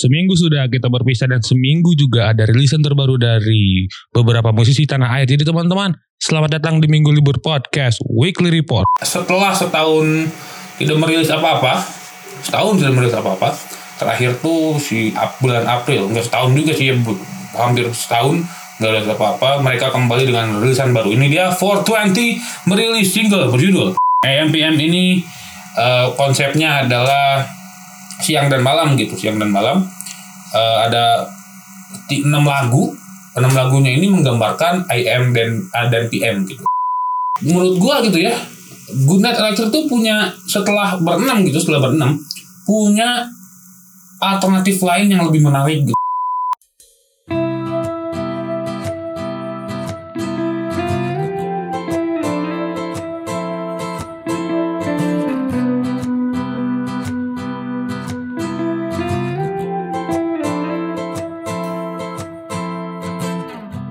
Seminggu sudah kita berpisah dan seminggu juga ada rilisan terbaru dari beberapa musisi tanah air. Jadi teman-teman, selamat datang di Minggu Libur Podcast Weekly Report. setelah setahun tidak merilis apa-apa, setahun tidak merilis apa-apa, terakhir tuh si bulan April, enggak setahun juga sih, ya, hampir setahun nggak ada apa-apa, mereka kembali dengan rilisan baru. Ini dia 420 merilis single berjudul AMPM ini eh, konsepnya adalah siang dan malam gitu, siang dan malam. Eh, ada enam lagu, enam lagunya ini menggambarkan AM dan A dan PM gitu menurut gua gitu ya Good Night Electric tuh punya setelah berenam gitu setelah berenam punya alternatif lain yang lebih menarik gitu.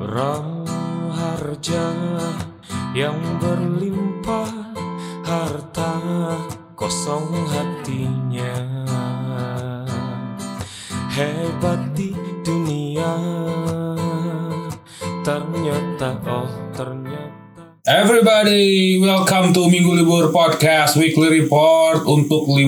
Raharja yang berlimpah harta kosong hatinya. Hebat di dunia ternyata oh ternyata. Everybody, welcome to Minggu Libur Podcast Weekly Report untuk 15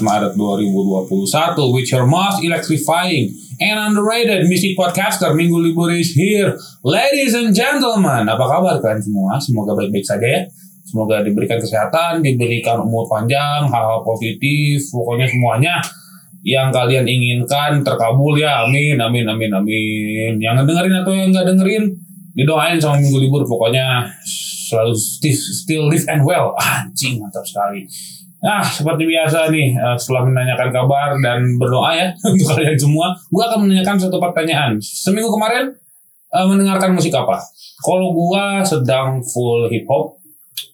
Maret 2021 with your most electrifying and underrated music podcaster Minggu Libur is here. Ladies and gentlemen, apa kabar kalian semua? Semoga baik-baik saja ya. Semoga diberikan kesehatan, diberikan umur panjang, hal-hal positif, pokoknya semuanya yang kalian inginkan terkabul ya. Amin, amin, amin, amin. Yang dengerin atau yang nggak dengerin, didoain sama minggu libur pokoknya selalu still, still live and well anjing mantap sekali nah seperti biasa nih eh, setelah menanyakan kabar dan berdoa ya untuk kalian semua gue akan menanyakan satu pertanyaan. Seminggu kemarin eh, mendengarkan musik apa? Kalau gue sedang full hip hop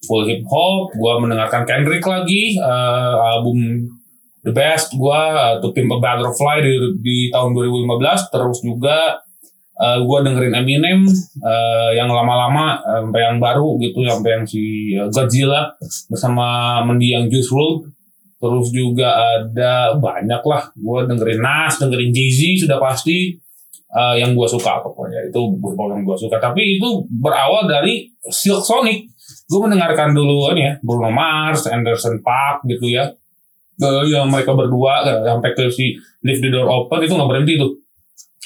full hip hop gue mendengarkan Kendrick lagi eh, album The Best gue To Pimp a Butterfly di, di tahun 2015 terus juga eh gue dengerin Eminem eh, yang lama-lama eh, sampai yang baru gitu sampai yang si Godzilla bersama mendiang Juice WRLD terus juga ada banyak lah. Gue dengerin Nas dengerin Jay Z sudah pasti eh, yang gue suka pokoknya. Itu beberapa yang gue suka. Tapi itu berawal dari Silk Sonic. Gue mendengarkan dulu ini ya Bruno Mars Anderson Paak gitu ya. Eh, yang mereka berdua sampai ke si Leave the Door Open itu nggak berhenti tuh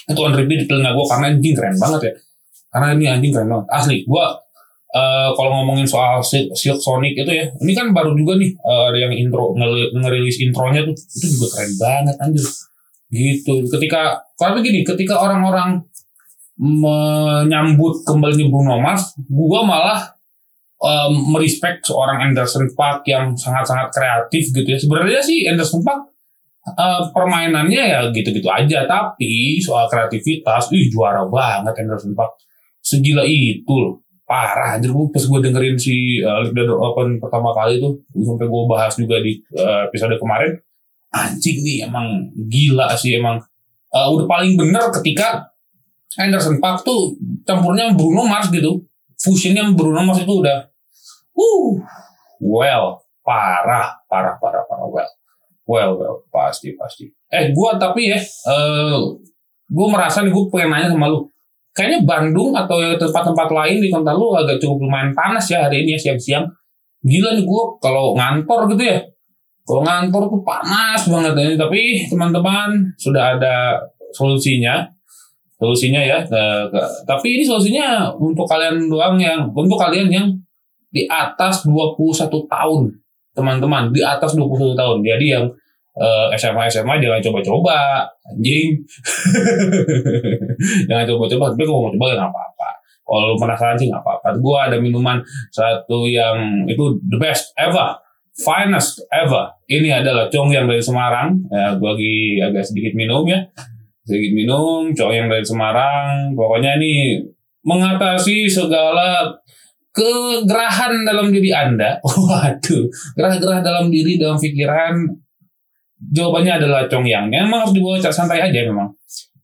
itu on repeat di telinga gue karena anjing keren banget ya. Karena ini anjing keren banget. Asli gue eh, kalau ngomongin soal Silk, Sonic itu ya ini kan baru juga nih ada yang intro ngerilis intronya tuh itu juga keren banget anjir. Gitu. Ketika karena gini ketika orang-orang menyambut kembali Bruno Mars gue malah em, merespek seorang Anderson Paak yang sangat-sangat kreatif gitu ya. Sebenarnya sih Anderson Paak eh, permainannya ya gitu-gitu aja tapi soal kreativitas ih juara banget Anderson Paak segila itu loh. Parah anjir gue pas gue dengerin si uh, the Door Open pertama kali tuh sampai gue bahas juga di eh, episode kemarin anjing nih emang gila sih emang. Eh, udah paling bener ketika Anderson Paak tuh campurnya Bruno Mars gitu. Fusionnya Bruno Mars itu udah uh well parah parah parah parah well well well pasti pasti. Eh gua tapi ya eh gua merasa nih gua pengen nanya sama lu. Kayaknya Bandung atau tempat-tempat lain di kota lu agak cukup lumayan panas ya hari ini ya siang-siang. Gila nih gua kalau ngantor gitu ya. Kalau ngantor tuh panas banget ini tapi teman-teman sudah ada solusinya. Solusinya ya Ke- ke- tapi ini solusinya untuk kalian doang yang untuk kalian yang di atas 21 tahun teman-teman di atas 21 tahun. Jadi yang eh, SMA SMA jangan coba-coba anjing. Jangan coba-coba tapi kalau mau coba nggak apa-apa. Kalau penasaran sih nggak apa-apa. Gua ada minuman satu yang itu the best ever finest ever. Ini adalah cong yang dari Semarang. Ya, gua lagi agak sedikit minum ya. Sedikit minum cong yang dari Semarang. Pokoknya ini mengatasi segala kegerahan dalam diri Anda. Waduh, gerah-gerah dalam diri, dalam pikiran. Jawabannya adalah Congyang. Memang harus dibawa santai aja memang.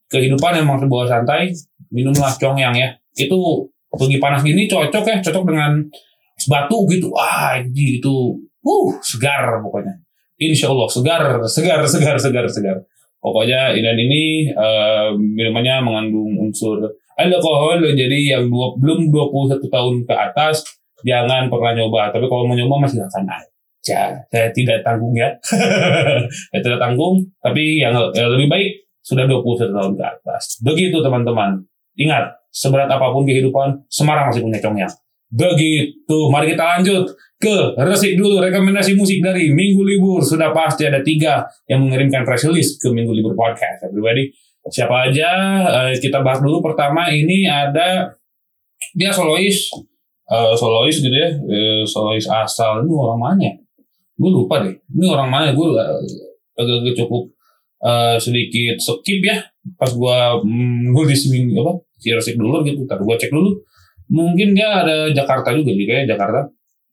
Kehidupan memang harus dibawa santai. Minumlah Congyang ya. Itu pagi panas gini cocok ya, cocok dengan batu gitu. Anjing, itu uh segar pokoknya. Insya Allah segar, segar, segar, segar, segar. Pokoknya dan ini eh, minumannya mengandung unsur alkohol jadi yang dua, belum 21 tahun ke atas jangan pernah nyoba. Tapi kalau mau nyoba masih silakan aja. Saya tidak tanggung ya. Saya tidak tanggung, tapi yang eh, lebih baik sudah 21 tahun ke atas. Begitu teman-teman. Ingat, seberat apa pun kehidupan, Semarang masih punya congnya. Begitu. Mari kita lanjut ke resik dulu rekomendasi musik dari Minggu Libur. Sudah pasti ada tiga yang mengirimkan press release ke Minggu Libur Podcast. Everybody, siapa aja? Eh, kita bahas dulu. Pertama ini ada dia solois, eh, solois gitu ya, eh, solois asal. Ini orang mana ya? Gue lupa deh. Ini orang mana? Gue agak-agak cukup eh, sedikit skip ya. Pas gue mm, nulis minggu apa? Si resik dulu gitu. Ntar gue cek dulu. Mungkin dia ada Jakarta juga nih kayaknya Jakarta.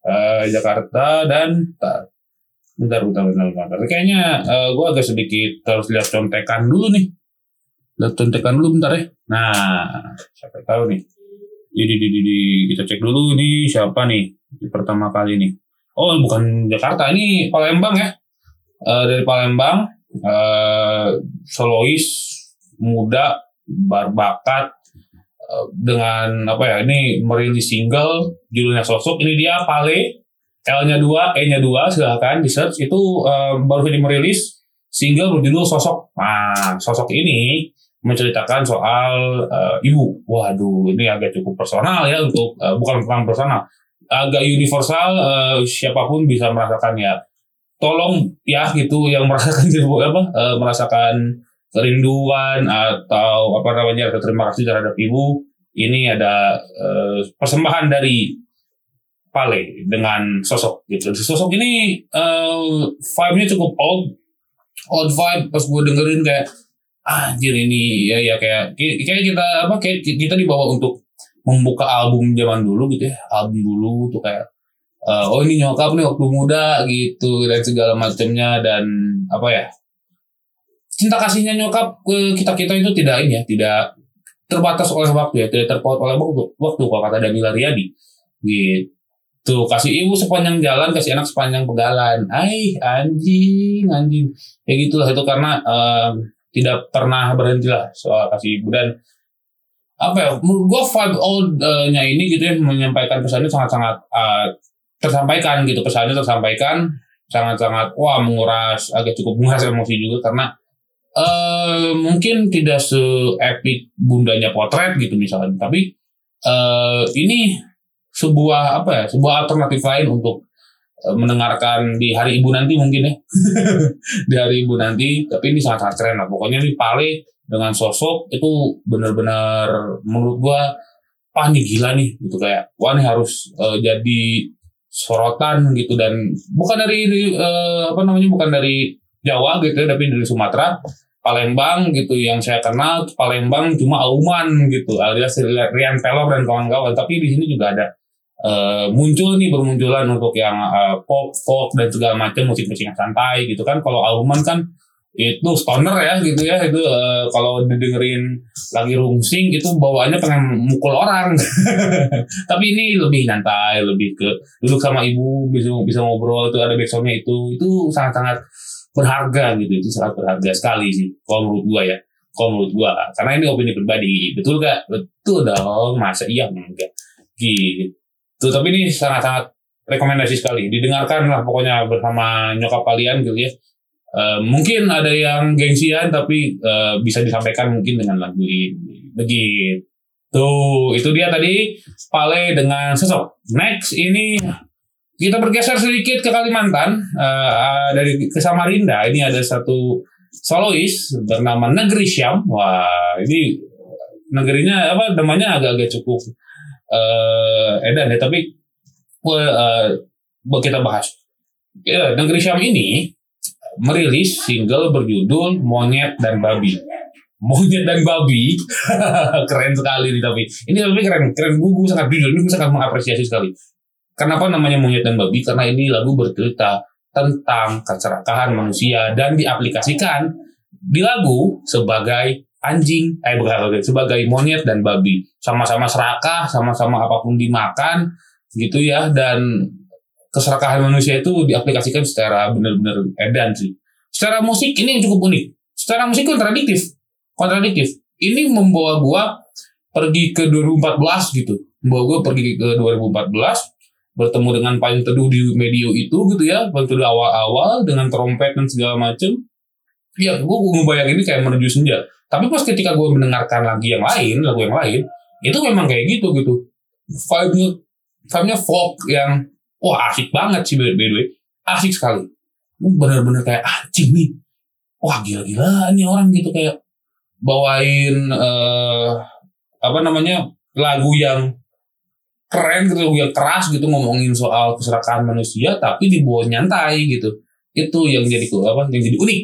Eh, Jakarta dan bentar, bentar, bentar, bentar, bentar. Kayaknya gue agak sedikit harus lihat contekan dulu nih. Lihat contekan dulu bentar ya. Nah, siapa tahu nih. Jadi, di, di, di, kita cek dulu nih siapa nih di pertama kali nih. Oh, bukan Jakarta, ini Palembang ya. Eh, dari Palembang, eh, solois muda berbakat dengan apa ya ini merilis single judulnya sosok ini dia Pale L-nya 2, E-nya 2 silahkan di search itu eh, baru saja merilis single berjudul sosok nah sosok ini menceritakan soal eh, ibu waduh ini agak cukup personal ya untuk eh, bukan bukan personal agak universal eh, siapa pun bisa merasakan ya tolong ya gitu yang merasakan apa eh, merasakan kerinduan atau apa namanya terima kasih terhadap ibu ini ada eh, persembahan dari Pale dengan sosok gitu. Sosok ini eh, vibe-nya cukup old, old vibe. Pas gue dengerin kayak "Ah, anjir ini ya ya kayak kayak kita apa kayak kita dibawa untuk membuka album zaman dulu gitu ya, album dulu tuh kayak eh, oh ini nyokap nih waktu muda gitu dan segala macamnya dan apa ya cinta kasihnya nyokap ke kita kita itu tidak ini ya tidak terbatas oleh waktu ya tidak terpaut oleh waktu waktu kalau kata Danila Riyadi. Gitu kasih ibu sepanjang jalan kasih anak sepanjang pegalan. Ai anjing anjing. Kayak gitulah itu karena em, tidak pernah berhenti lah soal kasih ibu. Dan apa ya menurut gue vibe old-nya ini gitu ya menyampaikan pesannya sangat-sangat eh, tersampaikan gitu. Pesannya tersampaikan sangat-sangat wah menguras agak cukup menguras emosi juga karena eh mungkin tidak se-epic bundanya potret gitu misalnya. Tapi eh ini sebuah apa ya sebuah alternatif lain untuk mendengarkan di hari ibu nanti mungkin ya. Di hari ibu nanti tapi ini sangat sangat keren lah. Pokoknya ini Pale dengan sosok itu benar-benar menurut gua wah ini gila nih gitu. Kayak wah ini harus eh, jadi sorotan gitu. Dan bukan dari eh, apa namanya bukan dari Jawa gitu ya, tapi dari Sumatera, Palembang gitu yang saya kenal Palembang cuma Auman gitu alias Rian Pelor dan kawan-kawan. Tapi di sini juga ada eh, muncul nih bermunculan untuk yang eh, pop folk dan segala macam musik-musik yang santai gitu kan. Kalau Auman kan itu stoner ya gitu ya itu eh, kalau didengerin lagi rungsing itu bawaannya pengen mukul orang. Tapi ini lebih nyantai lebih ke duduk sama ibu bisa bisa ngobrol itu ada backsoundnya itu. Itu sangat-sangat berharga gitu itu sangat berharga sekali sih kalau menurut gua ya. Kalau menurut gua karena ini opini pribadi betul gak betul dong masa iya? Enggak. Gitu tapi ini sangat-sangat rekomendasi sekali. Didengarkan lah pokoknya bersama nyokap kalian gitu ya. Eh, mungkin ada yang gengsian tapi eh, bisa disampaikan mungkin dengan lagu ini. Begitu. Itu dia tadi Pale dengan sosok next ini kita bergeser sedikit ke Kalimantan. Eh, dari ke Samarinda. Ini ada satu solois bernama Negeri Syam. Wah ini negerinya apa namanya agak-agak cukup eh edan ya tapi eh, kita bahas ya, Negeri Syam ini merilis single berjudul Monyet dan Babi. Monyet dan Babi, keren sekali nih tapi ini tapi keren, keren gue sangat jujur, ini sangat mengapresiasi sekali. Kenapa namanya Monyet dan Babi? Karena ini lagu bercerita tentang keserakahan manusia dan diaplikasikan di lagu sebagai anjing, eh bukan sebagai monyet dan babi, sama-sama serakah, sama-sama apa pun dimakan, gitu ya, dan keserakahan manusia itu diaplikasikan secara benar-benar edan sih. Secara musik ini yang cukup unik. secara musik kontradiktif. Kontradiktif. Ini membawa gua pergi ke 2014 gitu. Membawa gua pergi ke 2014 bertemu dengan payung teduh di medio itu gitu ya. Payung teduh awal-awal dengan trompet dan segala macem. Ya gue ngebayangin ini kayak menuju senja tapi pas ketika gue mendengarkan lagi yang lain lagu yang lain itu memang kayak gitu gitu. Vibe-nya vibe-nya folk yang wah asik banget sih by the asik sekali. Bener-bener kayak anjing nih. Wah gila-gila nih orang gitu. Kayak bawain eh apa namanya lagu yang keren gitu lagu yang keras gitu ngomongin soal keserakahan manusia tapi dibawa nyantai gitu. Itu yang jadi apa yang jadi unik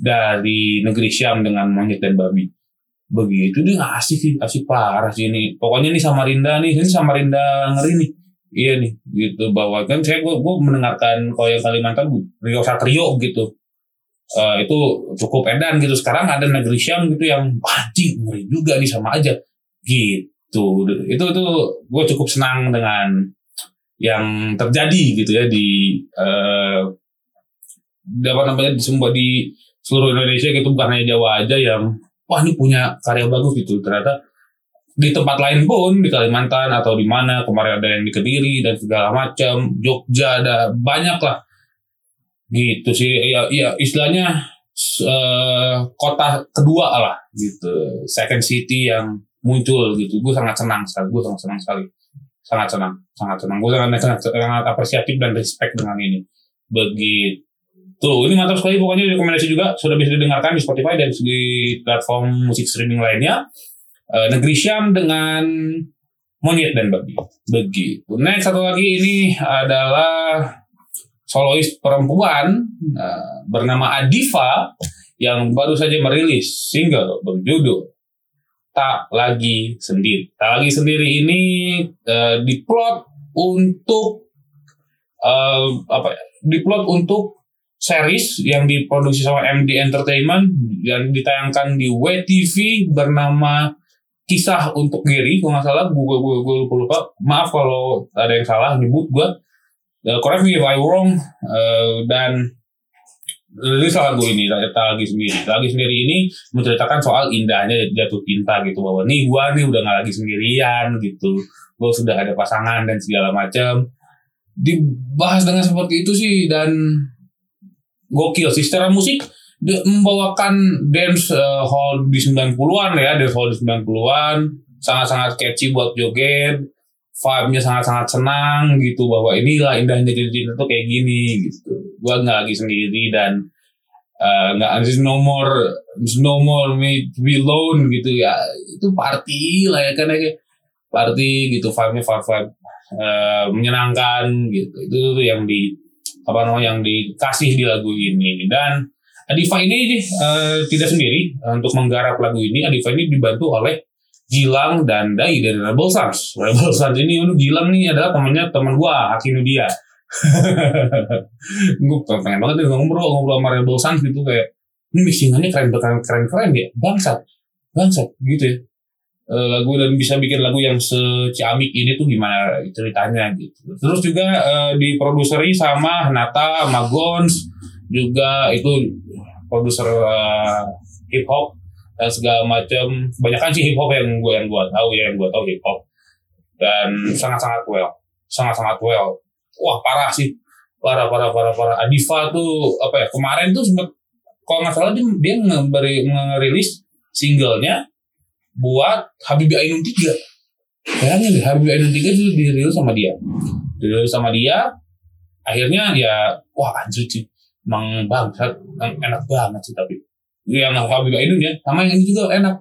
dari negeri Syam dengan monyet dan babi begitu dia nggak asik sih asik parah sih ini. Pokoknya nih Samarinda nih ini Samarinda ngeri nih. Iya nih gitu bahwa kan saya gue gue mendengarkan kalau yang Kalimantan Rio Satrio gitu. Eh, itu cukup edan gitu. Sekarang ada negeri Syam gitu yang anjing ngeri juga nih sama aja. Gitu. Itu itu gue cukup senang dengan yang terjadi gitu ya di di apa namanya di semua di seluruh Indonesia gitu bukan hanya Jawa aja yang wah ini punya karya bagus gitu. Ternyata di tempat lain pun di Kalimantan atau di mana kemarin ada yang di Kediri dan segala macam Jogja ada banyak lah gitu sih ya ya istilahnya eh, kota kedua lah gitu. Second city yang muncul gitu. Gue sangat senang sekali gue sangat senang sekali. Sangat senang sangat senang. Gue sangat sangat, sangat apresiatif dan respect dengan ini. Begitu ini mantap sekali pokoknya rekomendasi juga sudah bisa didengarkan di Spotify dan di platform musik streaming lainnya Eh, Negeri Syam dengan Monyet dan Babi begitu next satu lagi ini adalah solois perempuan uh, bernama Adifa yang baru saja merilis single berjudul Tak Lagi Sendiri. Tak Lagi Sendiri ini uh, diplot untuk uh, apa ya? Diplot untuk series yang diproduksi sama MD Entertainment dan ditayangkan di WTV bernama Kisah untuk Gary, kalau nggak salah, gue, gue, gue lupa, lupa. Maaf kalau ada yang salah nyebut gue uh, correct me if I wrong. Uh, dan rilis lagu ini lagi sendiri. Lagi sendiri ini menceritakan soal indahnya jatuh cinta gitu bahwa nih gua nih udah nggak lagi sendirian gitu. Gua sudah ada pasangan dan segala macam dibahas dengan seperti itu sih dan gokil sih. Secara musik dia membawakan dance uh, hall di 90-an ya dance hall di 90-an sangat-sangat catchy buat joget. Vibe-nya sangat-sangat senang gitu. Bahwa inilah indahnya jadi cinta tuh kayak gini gitu. Gua nggak lagi sendiri dan uh, nggak uh, no more no more me to be alone gitu ya. Itu party lah ya kan ya. Party gitu vibe-nya vibe, vibe uh, menyenangkan gitu. Itu yang di apa namanya yang dikasih di lagu ini dan Adifa ini uh, tidak sendiri uh, untuk menggarap lagu ini Adifa ini dibantu oleh Gilang dan Dai dari Rebel Sons. Rebel Sons ini untuk Gilang nih adalah temannya teman gua, Hakim dia. gue pengen banget nih ngobrol ngobrol sama Rebel Sons gitu kayak ini mixingannya keren keren keren keren ya bangsat bangsat gitu ya e, lagu dan bisa bikin lagu yang seciamik ini tuh gimana ceritanya gitu. Terus juga e, diproduseri sama Nata Magons juga itu produser e, hip hop dan segala macam banyak kan sih hip hop yang gue yang gue tahu ya yang gue tahu hip hop dan sangat sangat well sangat sangat well. Wah parah sih. Parah parah parah parah. Adifa tuh apa ya kemarin tuh sempat kalau nggak salah dia, dia ngerilis singlenya buat Habibie Ainun 3 bayangin deh Habibie Ainun 3 itu dirilis sama dia. Dirilis sama dia akhirnya ya wah anjir sih. Emang bangsat enak banget sih tapi. Yang Habib Ainun ya sama yang ini juga enak.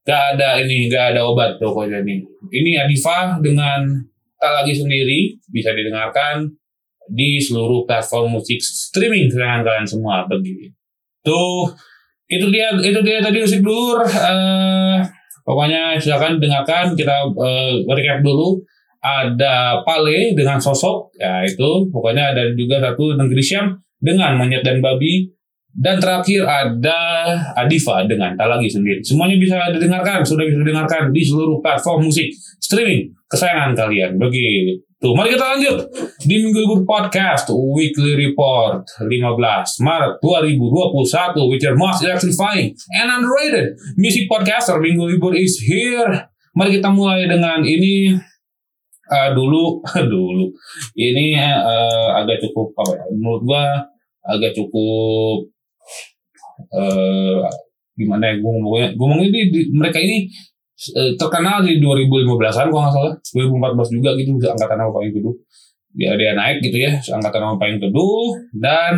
Gak ada ini gak ada obat pokoknya nih ini Adifa dengan tak lagi sendiri bisa didengarkan di seluruh platform musik streaming kesayangan kalian semua begitu. Tuh itu dia itu dia tadi musik dulur uh, pokoknya silakan dengarkan kita uh, recap dulu ada Pale dengan sosok ya itu pokoknya ada juga satu negeri Syam dengan monyet dan babi dan terakhir ada Adifa dengan Tak Lagi Sendiri. Semuanya bisa didengarkan, sudah bisa didengarkan di seluruh platform musik streaming kesayangan kalian. Begitu. Tuh, mari kita lanjut. Di Minggu Libur Podcast Weekly Report 15 Maret 2021 with your most electrifying and underrated music podcaster Minggu Libur is here. Mari kita mulai dengan ini. Uh, dulu dulu. Ini uh, agak cukup apa ya menurut gua agak cukup uh, gimana ya gue ngomongnya gue ngomongnya di, di, mereka ini terkenal di 2015an kalau nggak salah. 2014 juga gitu angkatan nama paling teduh dia dia naik gitu ya angkatan nama paling teduh dan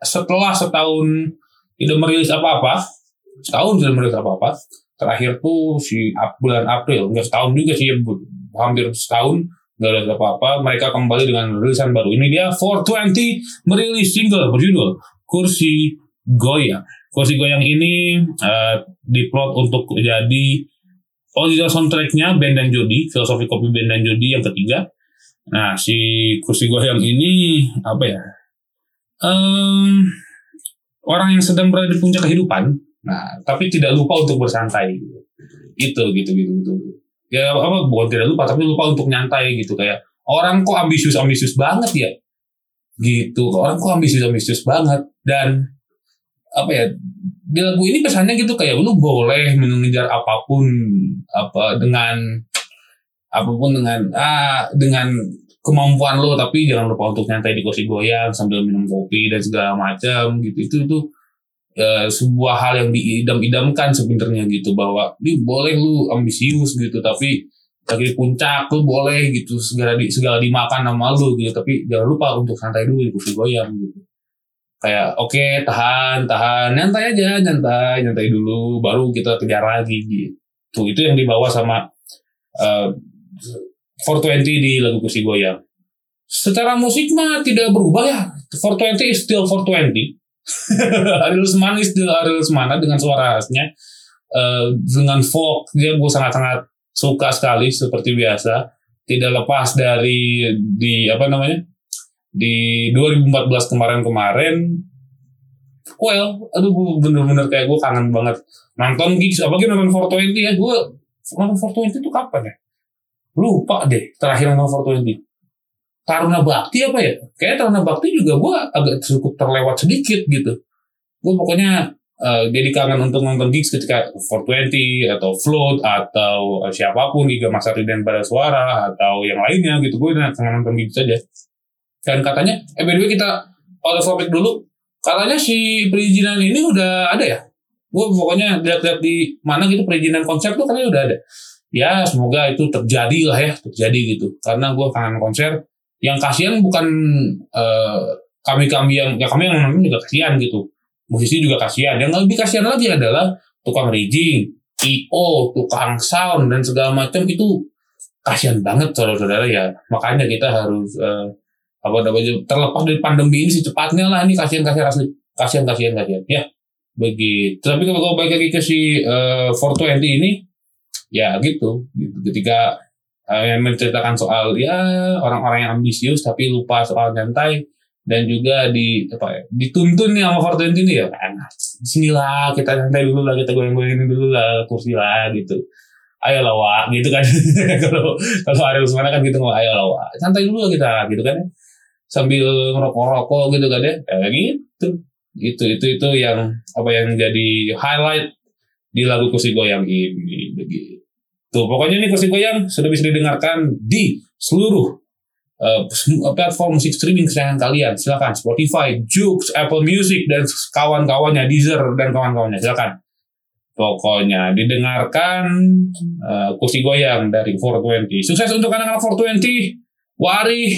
setelah setahun tidak merilis apa-apa setahun tidak merilis apa-apa terakhir tuh si bulan April nggak setahun juga sih hampir setahun nggak ada apa-apa mereka kembali dengan rilisan baru. Ini dia 420 merilis single berjudul kursi goyang. Kursi goyang ini uh, diplot untuk jadi original soundtracknya band dan Jody filosofi kopi band dan Jody yang ketiga. Nah si kursi goyang ini apa ya? Um, orang yang sedang berada di puncak kehidupan. Nah tapi tidak lupa untuk bersantai. Itu gitu gitu gitu. Ya apa bukan tidak lupa tapi lupa untuk nyantai gitu. Kayak orang kok ambisius ambisius banget ya? Gitu. Orang kok ambisius ambisius banget. Dan apa ya di lagu ini pesannya gitu kayak lu boleh mengejar apa pun apa dengan apa pun dengan ah dengan kemampuan lo tapi jangan lupa untuk nyantai di kursi goyang sambil minum kopi dan segala macam gitu. Itu itu uh, sebuah hal yang diidam-idamkan sebenarnya gitu bahwa ini boleh lu ambisius gitu tapi lagi puncak lu boleh gitu segala di segala dimakan sama lu gitu tapi jangan lupa untuk santai dulu di kursi goyang gitu kayak oke okay, tahan tahan. Nyantai aja nyantai nyantai dulu. Baru kita kejar lagi gitu. Itu yang dibawa sama uh, 420 di lagu kursi goyang. Secara musik mah tidak berubah ya. 420 is still 420 Ariel Semana still Ariel Semana dengan suara khasnya uh, dengan folk dia gue sangat-sangat suka sekali seperti biasa. Tidak lepas dari di apa namanya di 2014 kemarin-kemarin well aduh gue bener-bener kayak gue kangen banget nonton gigs apalagi nonton 420 ya gue nonton 420 itu kapan ya lupa deh terakhir nonton 420 Taruna Bakti apa ya? Kayak Taruna Bakti juga gue agak cukup terlewat sedikit gitu. Gue pokoknya uh, jadi kangen untuk nonton gigs ketika 420 atau Float atau siapa pun Giga Masari dan Pada Suara atau yang lainnya gitu. Gue kangen nonton gigs saja. Dan katanya, eh by kita oleh topik dulu. Katanya si perizinan ini udah ada ya? Gue pokoknya lihat-lihat di mana gitu perizinan konser tuh katanya udah ada. Ya semoga itu terjadi lah ya, terjadi gitu. Karena gue kangen konser yang kasihan bukan uh, kami kami yang ya kami yang nonton juga kasihan gitu musisi juga kasihan yang lebih kasihan lagi adalah tukang rigging io tukang sound dan segala macam itu kasihan banget saudara-saudara ya makanya kita harus uh, apa namanya terlepas dari pandemi ini secepatnya lah ini kasihan kasihan asli. Kasihan kasihan. Kasihan ya begitu. Tapi kalau balik lagi ke si uh, 420 ini ya gitu, gitu. ketika uh, yang menceritakan soal ya orang-orang yang ambisius tapi lupa soal nyantai dan juga di apa ya, dituntun nih sama Fortune ini ya kan sinilah kita nyantai dulu lah kita goyang-goyangin dulu lah kursi lah gitu. Ayo lah wak gitu kan. Kalau kalau Ariel Semana kan gitu ayo lah wak santai dulu kita gitu kan sambil ngerokok-rokok gitu kan ya kayak gitu itu itu itu yang apa yang jadi highlight di lagu kursi goyang ini begitu pokoknya ini kursi goyang sudah bisa didengarkan di seluruh uh, platform musik streaming kesayangan kalian. Silakan Spotify, Joox, Apple Music dan kawan-kawannya, Deezer dan kawan-kawannya. Silakan. Pokoknya didengarkan uh, kursi goyang dari 420. Sukses untuk anak-anak 420. Wari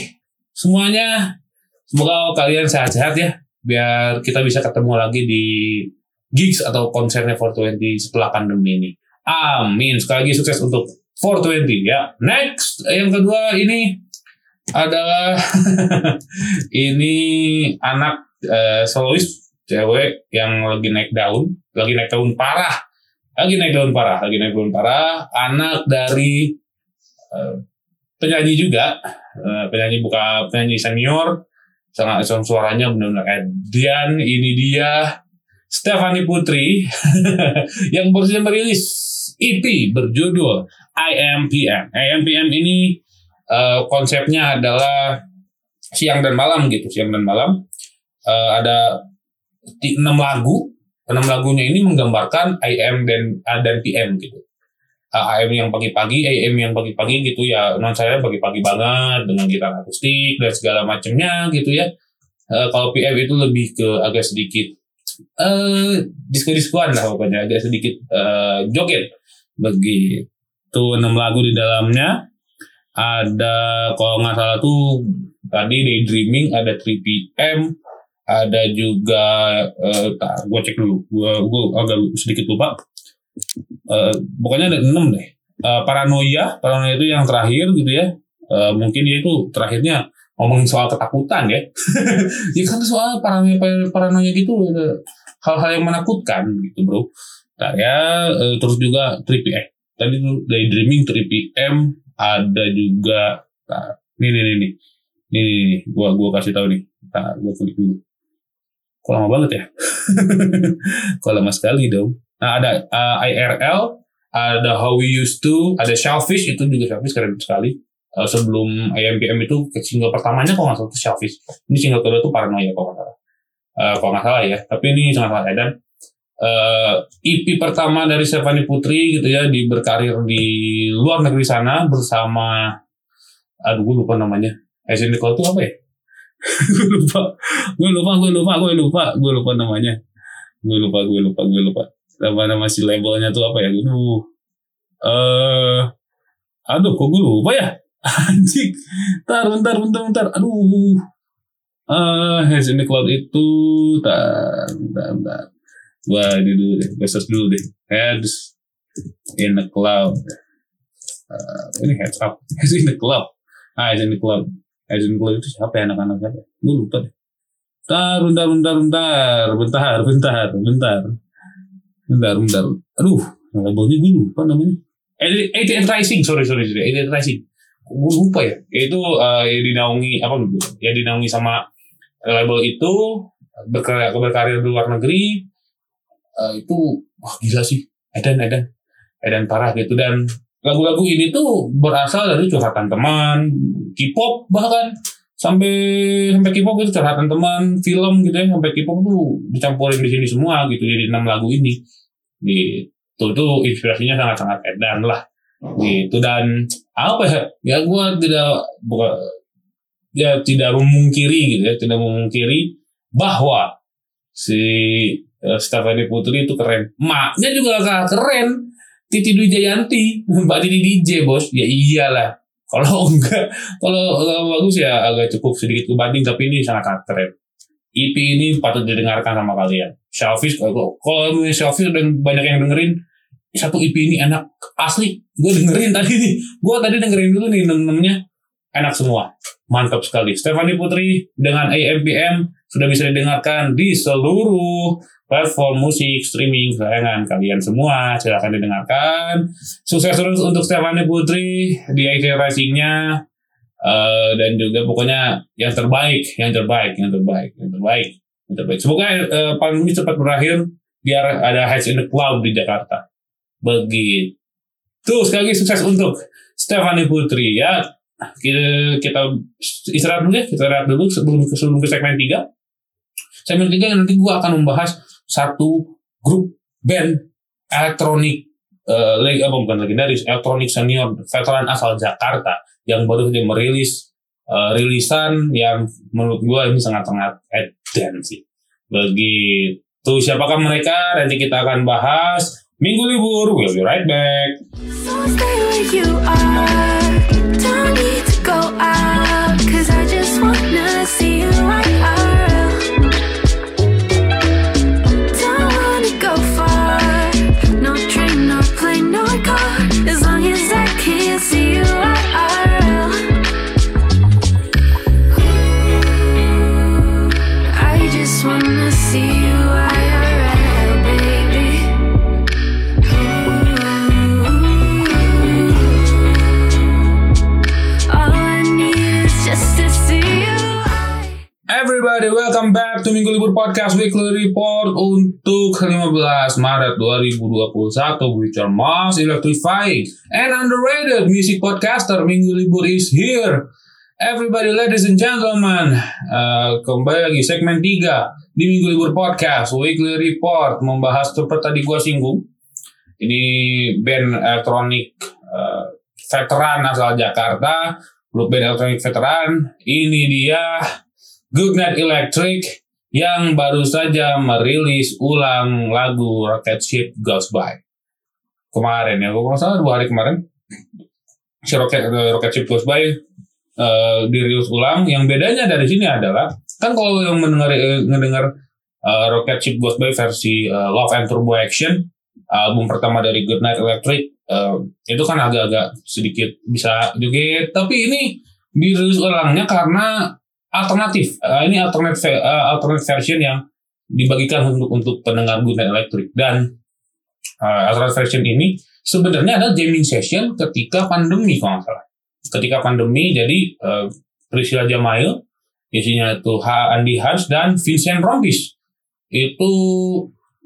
semuanya. Semoga kalian sehat-sehat ya. Biar kita bisa ketemu lagi di gigs atau konsernya 420 setelah pandemi ini. Amin. Sekali lagi sukses untuk 420 ya. Next, yang kedua ini adalah ini anak uh, solois cewek yang lagi naik daun, lagi naik daun parah, lagi naik daun parah, lagi naik daun parah, anak dari uh, penyanyi juga, uh, penyanyi buka penyanyi senior, sangat suaranya benar-benar Adrian, ini dia Stephanie Putri yang baru merilis EP berjudul IMPM. IMPM ini Eh, konsepnya adalah siang dan malam gitu, siang dan malam. Eh, ada enam lagu, enam lagunya ini menggambarkan AM dan A dan PM gitu. AM yang pagi-pagi, AM yang pagi-pagi gitu ya. Non saya pagi-pagi banget dengan gitar akustik dan segala macamnya gitu ya. Eh, kalau PM itu lebih ke agak sedikit eh disco-discoan lah pokoknya agak sedikit eh, joget begitu enam lagu di dalamnya ada kalau nggak salah tuh tadi Daydreaming ada 3PM ada juga eh gue cek dulu gue gue agak sedikit lupa Eh, pokoknya ada enam deh. Eh, paranoia paranoia itu yang terakhir gitu ya. Eh, mungkin dia itu terakhirnya ngomongin soal ketakutan ya. Ya kan soal paranoia paranoia gitu hal-hal yang menakutkan gitu bro. Nah ya eh, terus juga 3PM tadi tuh daydreaming 3PM ada juga nah, nih nih nih nih. Nih nih, nih. gua gua kasih tahu nih. Nah, gua klik dulu. Kok lama banget ya? Kok lama sekali dong nah ada eh, IRL ada How We Used To ada Shellfish itu juga Shellfish keren sekali. Eh, sebelum IMPM itu single pertamanya kalau nggak salah itu Shellfish. Ini single kedua itu Paranoia kalau nggak salah. Eh, kalau nggak salah ya tapi ini sangat sangat edan. Eh, EP pertama dari Stefani Putri gitu ya di berkarir di luar negeri sana bersama aduh gue lupa namanya. Asian Nicole itu apa ya? Gue lupa. Gue lupa gue lupa gue lupa gue lupa namanya. Gue lupa gue lupa gue lupa nama nama si labelnya tuh apa ya aduh eh aduh kok gue lupa ya anjing bentar bentar bentar bentar aduh eh Hands in the Cloud itu bentar bentar bentar Wah, ini dulu deh. Gue search dulu deh. Heads in the cloud. Eh, ini heads up. Heads in the cloud. Ah, heads in the cloud. Heads in the cloud itu siapa ya anak-anak siapa? Gue lupa deh. Bentar, bentar, bentar, bentar. Bentar, bentar, bentar. Bentar, bentar. Aduh, labelnya gue lupa namanya. Edit Rising, sorry, sorry, sorry. Edit Rising. Gue lupa ya. Itu eh, yang dinaungi, apa ya dinaungi sama label itu berkarya, berkarir di luar negeri eh, itu wah gila sih Edan Edan Edan parah gitu dan lagu-lagu ini tuh berasal dari curhatan teman K-pop bahkan sampai sampai K-pop itu curhatan teman film gitu ya sampai K-pop tuh dicampurin di sini semua gitu jadi enam lagu ini. Gitu tuh inspirasinya sangat-sangat Edan lah. Gitu dan apa ya ya gue tidak bukan ya tidak memungkiri gitu ya tidak memungkiri bahwa si eh, Stephanie Putri itu keren. Maknya juga keren. Titi Dwi Jayanti Mbak Titi DJ bos. Ya iyalah kalau enggak kalau kalau bagus ya agak cukup sedikit kebanding tapi ini sangat keren EP ini patut didengarkan sama kalian. Selfish kalau kalau Selfish dan banyak yang dengerin satu EP ini enak. Asli gue dengerin tadi nih. Gue tadi dengerin dulu nih namanya enak semua. Mantap sekali. Stephanie Putri dengan AMPM sudah bisa didengarkan di seluruh platform musik streaming kesayangan kalian semua. Silahkan didengarkan. Sukses terus untuk Stephanie Putri di akhir racingnya Eh, dan juga pokoknya yang terbaik yang terbaik yang terbaik yang terbaik yang terbaik. Semoga eh, pandemi cepat berakhir biar ada Heads in the Cloud di Jakarta. Begitu. Sekali lagi sukses untuk Stephanie Putri ya. Kita, kita istirahat dulu ya. Kita istirahat dulu sebelum sebelum ke segmen 3 segmen 3 nanti gua akan membahas satu grup band elektronik leg apa bukan legendaris elektronik senior veteran asal Jakarta yang baru saja merilis eh, rilisan yang menurut gua ini sangat-sangat edan sih. Begitu. Siapakah mereka? Nanti kita akan bahas. Minggu libur we'll be right back. So stay welcome back to Minggu Libur Podcast Weekly Report untuk 15 Maret 2021 with your most electrifying and underrated music podcaster Minggu Libur is here. Everybody ladies and gentlemen, uh, kembali lagi segmen 3 di Minggu Libur Podcast Weekly Report membahas seperti tadi gua singgung. Ini band elektronik uh, veteran asal Jakarta, grup band elektronik veteran. Ini dia Goodnight Electric yang baru saja merilis ulang lagu Rocket Ship Goes By. Kemarin ya, kalau nggak salah dua hari kemarin, si Rocket, Rocket Ship Goes By uh, dirilis ulang. Yang bedanya dari sini adalah, kan kalau yang mendengar eh, ngedengar uh, Rocket Ship Goes By versi uh, Love and Turbo Action, album pertama dari Goodnight Electric, uh, itu kan agak-agak sedikit bisa joget, tapi ini dirilis ulangnya karena alternatif. Uh, ini alternate uh, alternate version yang dibagikan untuk untuk pendengar Goodnight Electric dan uh, alternate version ini sebenarnya adalah jamming session ketika pandemi kalau nggak salah. Ketika pandemi jadi uh, Priscilla Jamail isinya itu Andi Hans dan Vincent Rompis itu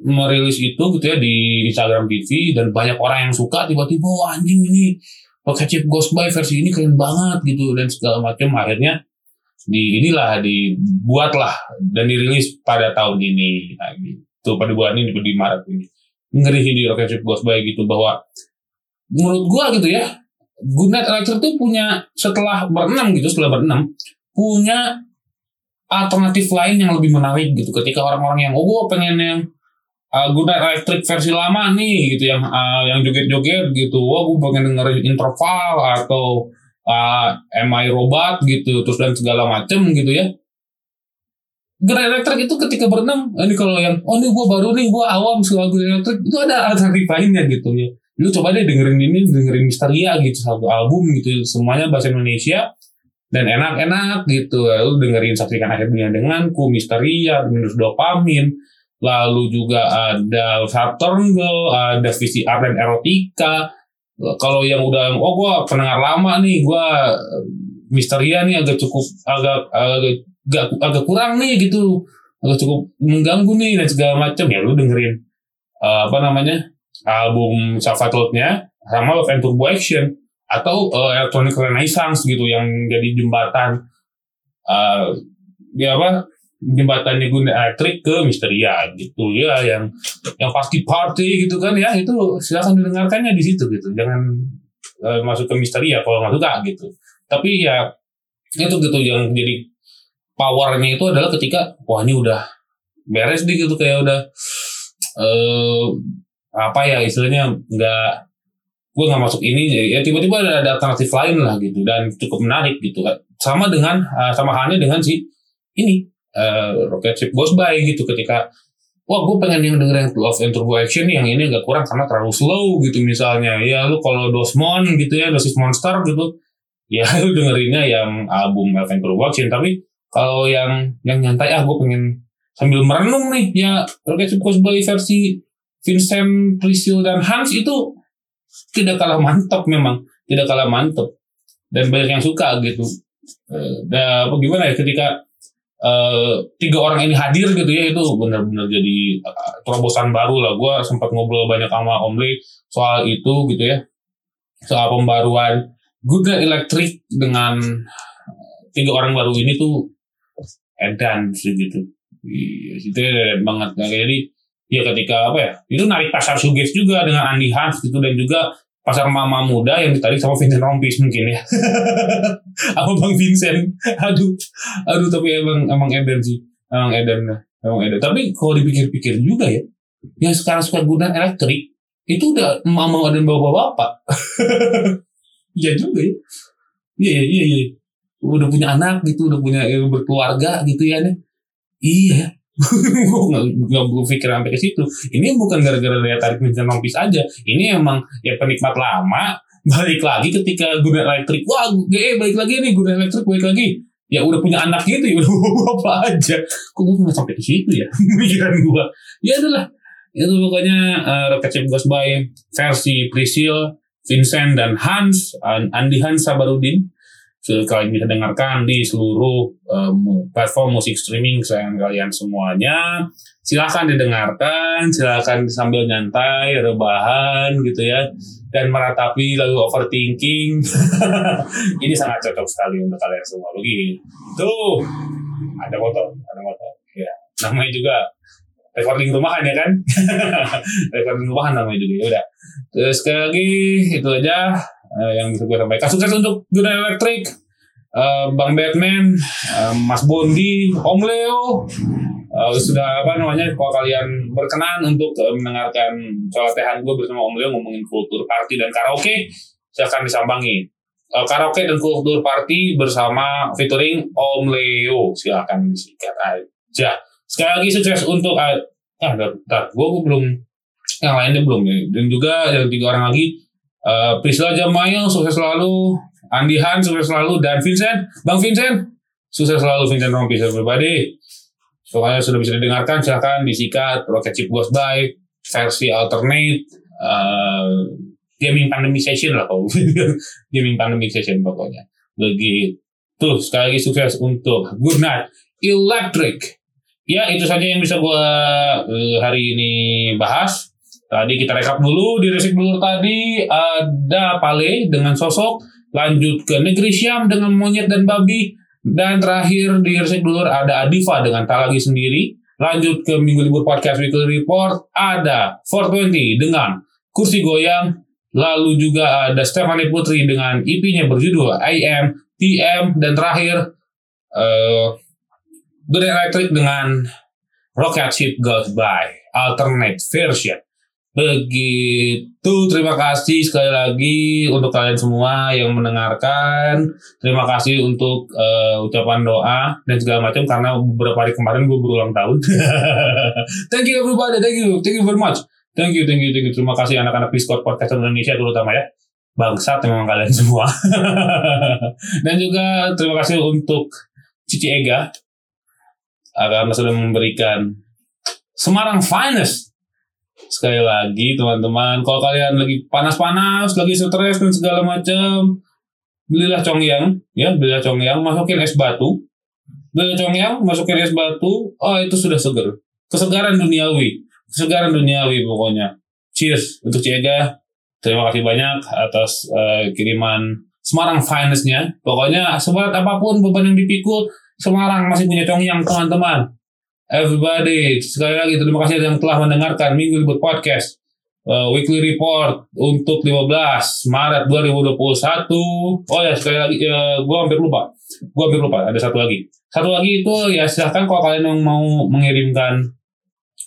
merilis itu gitu ya di Instagram TV dan banyak orang yang suka tiba-tiba wah anjing ini Rocket Ship Ghost By versi ini keren banget gitu dan segala macam akhirnya di inilah dibuatlah dan dirilis pada tahun ini. Nah, gitu. Pada bulan ini di Maret ini. Ngeri sih di Rocket Ship Ghost By gitu bahwa menurut gua gitu ya Goodnight Electric tuh punya setelah berenam gitu setelah berenam punya alternatif lain yang lebih menarik gitu. Ketika orang-orang yang oh gua pengen yang uh, Goodnight Electric versi lama nih gitu yang uh, yang joget-joget gitu. Wah gua pengen dengerin interval atau uh, MI robot gitu terus dan segala macem gitu ya. Gerak elektrik itu ketika berenang ini kalau yang oh ini gue baru nih gue awam soal gerak elektrik itu ada alternatif lainnya gitu ya. Lu coba deh dengerin ini dengerin Misteria gitu satu album gitu semuanya bahasa Indonesia dan enak-enak gitu. Lu dengerin saksikan akhir dunia denganku Misteria minus dopamin. Lalu juga ada Saturn Girl ada VCR dan Erotika kalau yang udah oh gue pendengar lama nih gue Misteria nih agak cukup agak agak agak, agak kurang nih gitu. Agak cukup mengganggu nih dan segala macam. Ya lu dengerin uh, apa namanya album Salvatore-nya sama Love and Turbo Action atau uh, Electronic Renaissance gitu yang jadi jembatan uh, ya apa jembatannya guna elektrik ke Misteria gitu. Ya yang yang pasti party gitu kan. Ya itu silakan didengarkannya di situ gitu. Jangan uh, masuk ke Misteria kalau nggak suka gitu. Tapi ya itu gitu yang jadi powernya itu adalah ketika wah ini udah beres nih gitu. Kayak udah uh, apa ya istilahnya nggak gue nggak masuk ini ya tiba-tiba ada, ada alternatif lain lah gitu. Dan cukup menarik gitu. Sama dengan uh, sama halnya dengan si ini uh, Rocket Ship Goes By gitu ketika wah gue pengen yang dengerin Love and Turbo Action yang ini agak kurang karena terlalu slow gitu misalnya. Ya lu kalau Dosmon gitu ya dosis monster gitu. Ya lu dengerinnya yang album Love and Turbo Action tapi kalau yang yang nyantai ah gue pengen sambil merenung nih ya Rocket By versi Vincent Priscil dan Hans itu tidak kalah mantap memang tidak kalah mantap dan banyak yang suka gitu. Eh, dan apa gimana ya ketika uh, tiga orang ini hadir gitu ya itu benar-benar jadi uh, terobosan baru lah. Gue sempat ngobrol banyak sama Om Lee soal itu gitu ya. Soal pembaruan Google Electric dengan tiga orang baru ini tuh edan sih gitu. Iya, itu edan banget. Nah, jadi ya ketika apa ya itu narik pasar suges juga dengan Andy Hans gitu dan juga pasar mama muda yang ditarik sama Vincent Rompis mungkin ya. Apa Bang Vincent. Aduh. Aduh tapi emang emang Eden sih. Emang Eden emang Eden. Tapi kalau dipikir-pikir juga ya yang sekarang suka guna elektrik itu udah mama dan bapak-bapak. Iya juga ya. Iya iya iya iya. Udah punya anak gitu udah punya eh, berkeluarga gitu ya nih iya gue nggak nggak berpikir sampai ke situ. Ini bukan gara-gara daya tarik Vincent Rompis aja. Ini emang ya penikmat lama balik lagi ketika guna elektrik. Wah gue balik lagi nih guna elektrik balik lagi. Ya udah punya anak gitu ya udah apa aja. Kok gue nggak sampai ke situ ya? Pikiran gue ya adalah itu pokoknya uh, Rocket Ship Goes By versi Priscil Vincent dan Hans Andi Hans Sabarudin kalian bisa dengarkan di seluruh um, platform musik streaming kesayangan kalian semuanya. Silahkan didengarkan, silahkan sambil nyantai, rebahan gitu ya, dan meratapi lalu overthinking. Ini sangat cocok sekali untuk kalian semua. Begitu. Ada motor, ada motor. Ya, namanya juga recording rumahan ya kan? recording rumahan namanya juga. Ya udah. Terus sekali lagi itu aja eh, yang bisa gue sampaikan. Sukses untuk Dunia Electric, eh, Bang Batman, eh, Mas Bondi, Om Leo. Eh, sudah apa namanya? Kalau kalian berkenan untuk eh, mendengarkan celotehan gue bersama Om Leo ngomongin kultur party dan karaoke, silahkan disambangi. Eh, karaoke dan kultur party bersama featuring Om Leo, silahkan disikat aja. Sekali lagi sukses untuk ah, gue belum yang lainnya belum ya. Dan juga yang tiga orang lagi eh Priscilla Jamail sukses selalu, Andi Han sukses selalu. Dan Vincent, Bang Vincent sukses selalu Vincent Rompis everybody. Pokoknya sudah bisa didengarkan silahkan disikat. Rocket Chip Goes By versi alternate. Eh, gaming pandemic session lah kalau gaming pandemic session pokoknya. Begitu. Sekali lagi sukses untuk Good Night Electric. Ya itu saja yang bisa gua eh, hari ini bahas tadi kita rekap dulu di resik dulu tadi ada Pale dengan sosok lanjut ke negeri Syam dengan monyet dan babi dan terakhir di resik dulu ada Adifa dengan tak lagi sendiri lanjut ke minggu libur podcast weekly report ada 420 dengan kursi goyang lalu juga ada Stephanie Putri dengan IP-nya berjudul IM PM dan terakhir eh Good Electric dengan Rocket Ship Goes By alternate version. Begitu, terima kasih sekali lagi untuk kalian semua yang mendengarkan. Terima kasih untuk eh, ucapan doa dan segala macam karena beberapa hari kemarin gue berulang tahun. thank you everybody, thank you, thank you very much. Thank you, thank you, thank you. Terima kasih anak-anak Discord Podcast Indonesia terutama ya. Bangsat memang kalian semua. dan juga terima kasih untuk Cici Ega karena sudah memberikan Semarang Finest. Sekali lagi teman-teman, kalau kalian lagi panas-panas, lagi stres dan segala macam, belilah congyang, ya belilah congyang, masukin es batu, belilah congyang, masukin es batu, oh itu sudah seger, kesegaran duniawi, kesegaran duniawi pokoknya. Cheers untuk Ciega, terima kasih banyak atas eh, kiriman Semarang Finest-nya. Pokoknya seberat apa pun beban yang dipikul, Semarang masih punya congyang teman-teman. Everybody, sekali lagi terima kasih yang telah mendengarkan Minggu Libur Podcast. uh, weekly report untuk 15 Maret 2021. Oh ya, sekali lagi, ya, gue hampir lupa. Gue hampir lupa, ada satu lagi. Satu lagi itu ya silahkan kalau kalian yang mau mengirimkan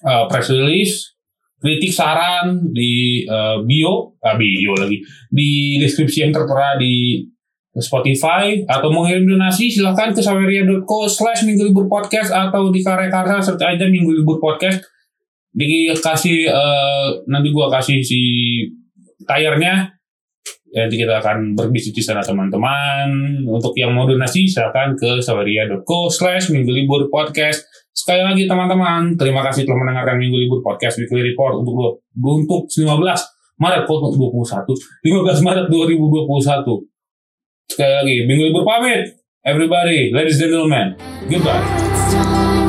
uh, press release, kritik saran di uh, bio, ah, bio lagi, di deskripsi yang tertera di Spotify atau mau ngirim donasi silahkan ke saweria.co slash minggu libur podcast atau di karya karsa search aja minggu libur podcast. Dikasih eh, nanti gua kasih si tayarnya. Nanti kita akan berbisnis di sana teman-teman. Untuk yang mau donasi silahkan ke saweria.co slash minggu libur podcast. Sekali lagi teman-teman terima kasih telah mendengarkan minggu libur podcast weekly report untuk untuk 15 Maret 2021 15 Maret 2021 Sekali lagi, minggu libur pamit. Everybody, ladies and gentlemen, goodbye.